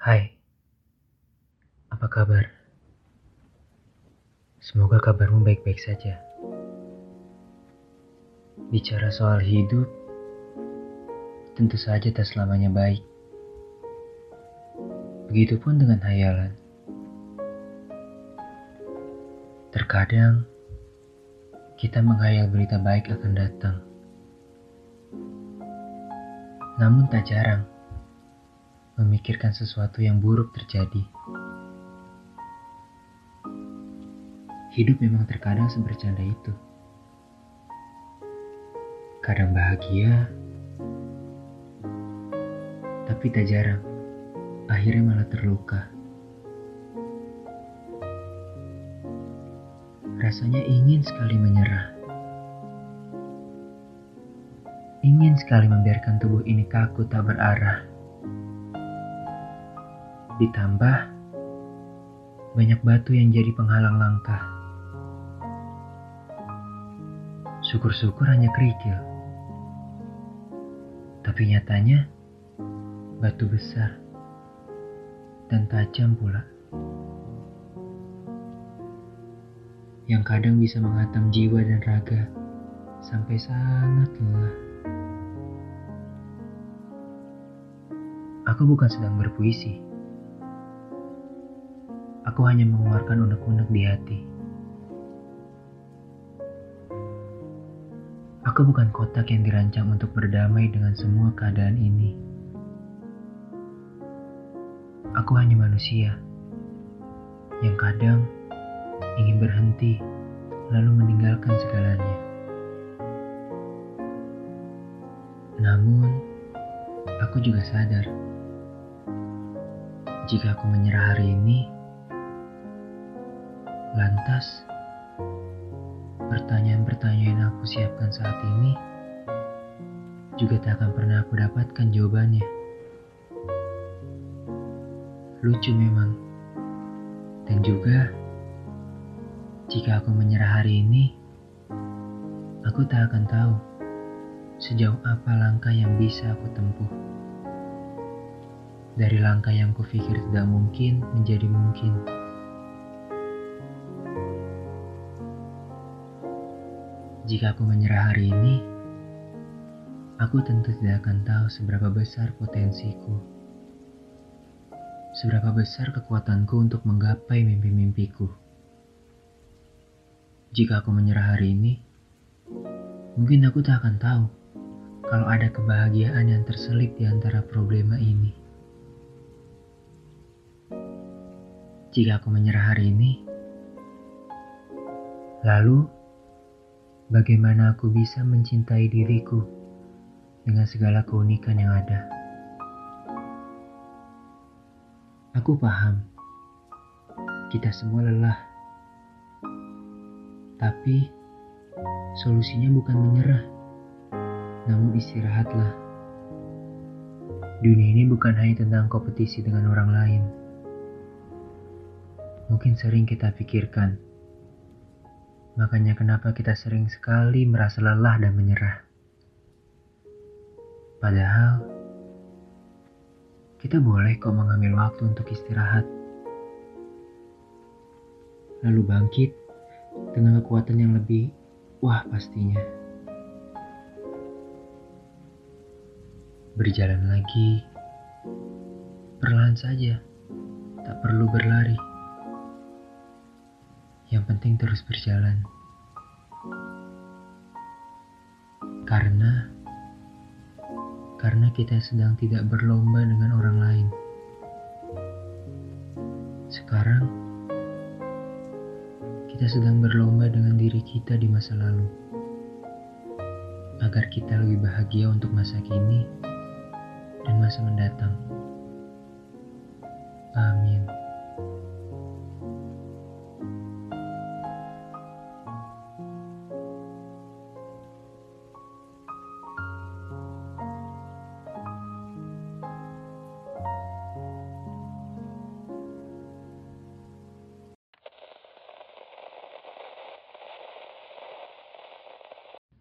Hai, apa kabar? Semoga kabarmu baik-baik saja. Bicara soal hidup, tentu saja tak selamanya baik. Begitupun dengan hayalan. Terkadang, kita menghayal berita baik akan datang. Namun tak jarang, memikirkan sesuatu yang buruk terjadi. Hidup memang terkadang sebercanda itu. Kadang bahagia, tapi tak jarang akhirnya malah terluka. Rasanya ingin sekali menyerah. Ingin sekali membiarkan tubuh ini kaku tak berarah. Ditambah banyak batu yang jadi penghalang langkah. Syukur-syukur hanya kerikil. Tapi nyatanya batu besar dan tajam pula. Yang kadang bisa menghantam jiwa dan raga sampai sangat lelah. Aku bukan sedang berpuisi. Aku hanya mengeluarkan unek-unek di hati. Aku bukan kotak yang dirancang untuk berdamai dengan semua keadaan ini. Aku hanya manusia yang kadang ingin berhenti lalu meninggalkan segalanya. Namun, aku juga sadar jika aku menyerah hari ini, lantas pertanyaan-pertanyaan yang aku siapkan saat ini juga tak akan pernah aku dapatkan jawabannya. Lucu memang. Dan juga, jika aku menyerah hari ini, aku tak akan tahu sejauh apa langkah yang bisa aku tempuh. Dari langkah yang kupikir tidak mungkin menjadi mungkin. Jika aku menyerah hari ini, aku tentu tidak akan tahu seberapa besar potensiku. Seberapa besar kekuatanku untuk menggapai mimpi-mimpiku. Jika aku menyerah hari ini, mungkin aku tak akan tahu kalau ada kebahagiaan yang terselip di antara problema ini. Jika aku menyerah hari ini, lalu bagaimana aku bisa mencintai diriku dengan segala keunikan yang ada. Aku paham, kita semua lelah, tapi solusinya bukan menyerah, namun istirahatlah. Dunia ini bukan hanya tentang kompetisi dengan orang lain. Mungkin sering kita pikirkan, Makanya kenapa kita sering sekali merasa lelah dan menyerah. Padahal, kita boleh kok mengambil waktu untuk istirahat. Lalu bangkit dengan kekuatan yang lebih wah pastinya. Berjalan lagi, perlahan saja, tak perlu berlari. Yang penting terus berjalan. Karena karena kita sedang tidak berlomba dengan orang lain. Sekarang kita sedang berlomba dengan diri kita di masa lalu. Agar kita lebih bahagia untuk masa kini dan masa mendatang. Amin.